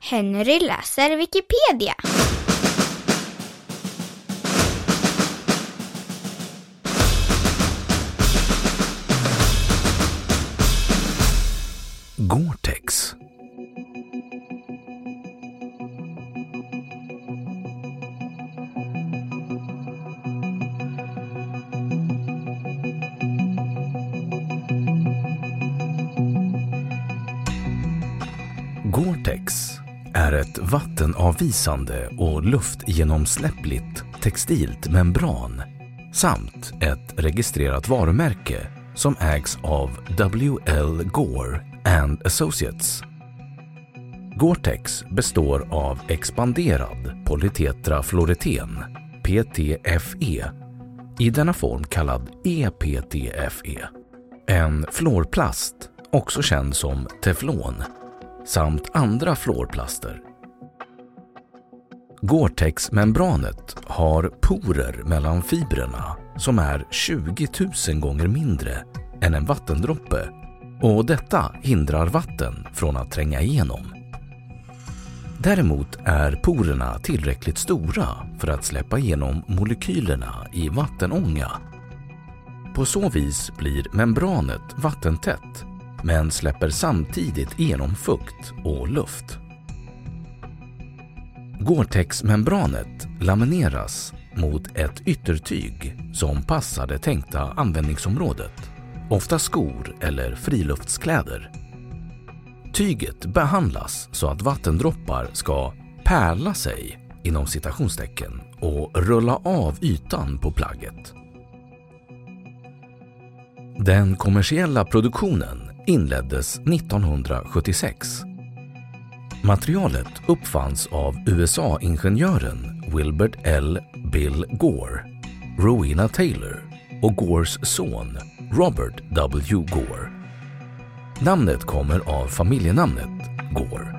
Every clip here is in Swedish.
Henry läser Wikipedia. Gore-Tex. Gore-Tex är ett vattenavvisande och luftgenomsläppligt textilt membran samt ett registrerat varumärke som ägs av W.L. Gore and Associates. Gore-Tex består av expanderad polytetrafluoreten, PTFE, i denna form kallad EPTFE. En fluorplast, också känd som teflon, samt andra fluorplaster. Gore-Tex-membranet har porer mellan fibrerna som är 20 000 gånger mindre än en vattendroppe och detta hindrar vatten från att tränga igenom. Däremot är porerna tillräckligt stora för att släppa igenom molekylerna i vattenånga. På så vis blir membranet vattentätt men släpper samtidigt igenom fukt och luft. Gore-Tex-membranet lamineras mot ett yttertyg som passar det tänkta användningsområdet, ofta skor eller friluftskläder. Tyget behandlas så att vattendroppar ska pärla sig inom citationstecken och rulla av ytan på plagget. Den kommersiella produktionen inleddes 1976. Materialet uppfanns av USA-ingenjören Wilbert L. Bill Gore, Rowena Taylor och Gores son Robert W. Gore. Namnet kommer av familjenamnet Gore.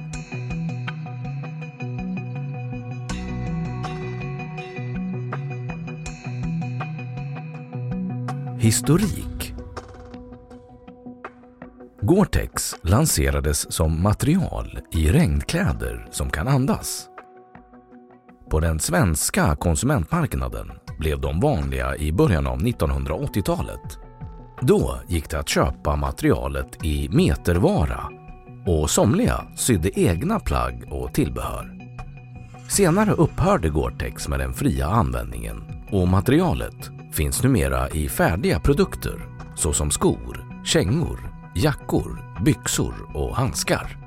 Historik Gore-Tex lanserades som material i regnkläder som kan andas. På den svenska konsumentmarknaden blev de vanliga i början av 1980-talet. Då gick det att köpa materialet i metervara och somliga sydde egna plagg och tillbehör. Senare upphörde Gore-Tex med den fria användningen och materialet finns numera i färdiga produkter såsom skor, kängor, jackor, byxor och handskar.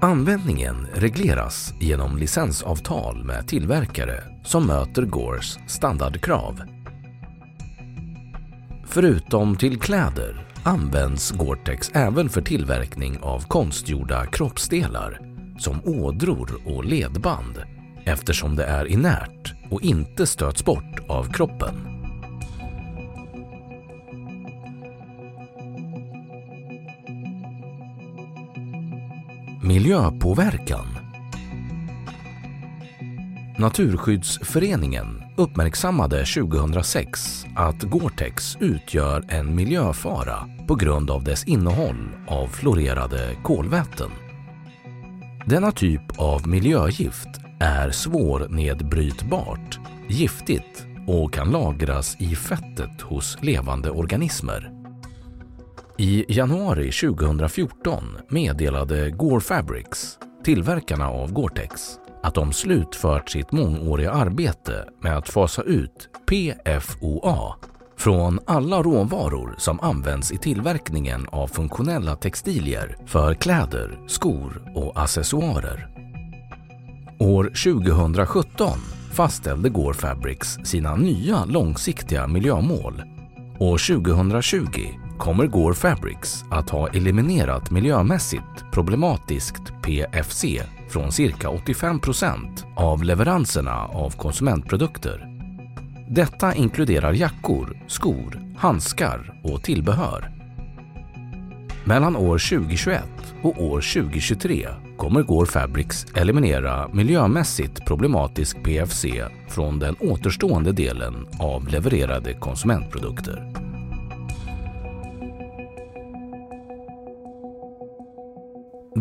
Användningen regleras genom licensavtal med tillverkare som möter Gores standardkrav. Förutom till kläder används Gore-Tex även för tillverkning av konstgjorda kroppsdelar som ådror och ledband eftersom det är inert och inte stöts bort av kroppen. Miljöpåverkan Naturskyddsföreningen uppmärksammade 2006 att Gore-Tex utgör en miljöfara på grund av dess innehåll av fluorerade kolväten. Denna typ av miljögift är svårnedbrytbart, giftigt och kan lagras i fettet hos levande organismer. I januari 2014 meddelade Gore Fabrics, tillverkarna av Gore-Tex, att de slutfört sitt mångåriga arbete med att fasa ut PFOA från alla råvaror som används i tillverkningen av funktionella textilier för kläder, skor och accessoarer. År 2017 fastställde Gore Fabrics sina nya långsiktiga miljömål. och 2020 kommer Gore Fabrics att ha eliminerat miljömässigt problematiskt PFC från cirka 85 procent av leveranserna av konsumentprodukter. Detta inkluderar jackor, skor, handskar och tillbehör. Mellan år 2021 och år 2023 kommer Gore Fabrics eliminera miljömässigt problematisk PFC från den återstående delen av levererade konsumentprodukter.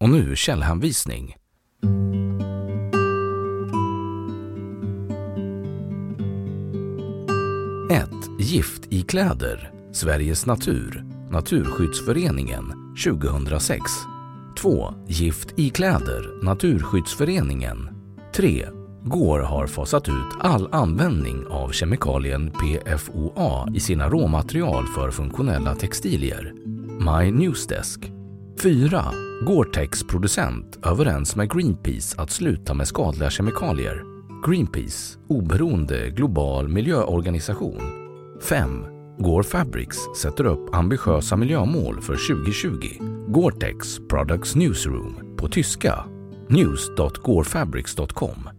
Och nu källhänvisning. Ett Gift i kläder, Sveriges natur, Naturskyddsföreningen, 2006. 2. Gift i kläder, Naturskyddsföreningen. 3. Går har fasat ut all användning av kemikalien PFOA i sina råmaterial för funktionella textilier. My Newsdesk. 4. Gore-Tex producent överens med Greenpeace att sluta med skadliga kemikalier. Greenpeace, oberoende global miljöorganisation. 5. Gore Fabrics sätter upp ambitiösa miljömål för 2020. Gore-Tex Products Newsroom på tyska news.gorefabrics.com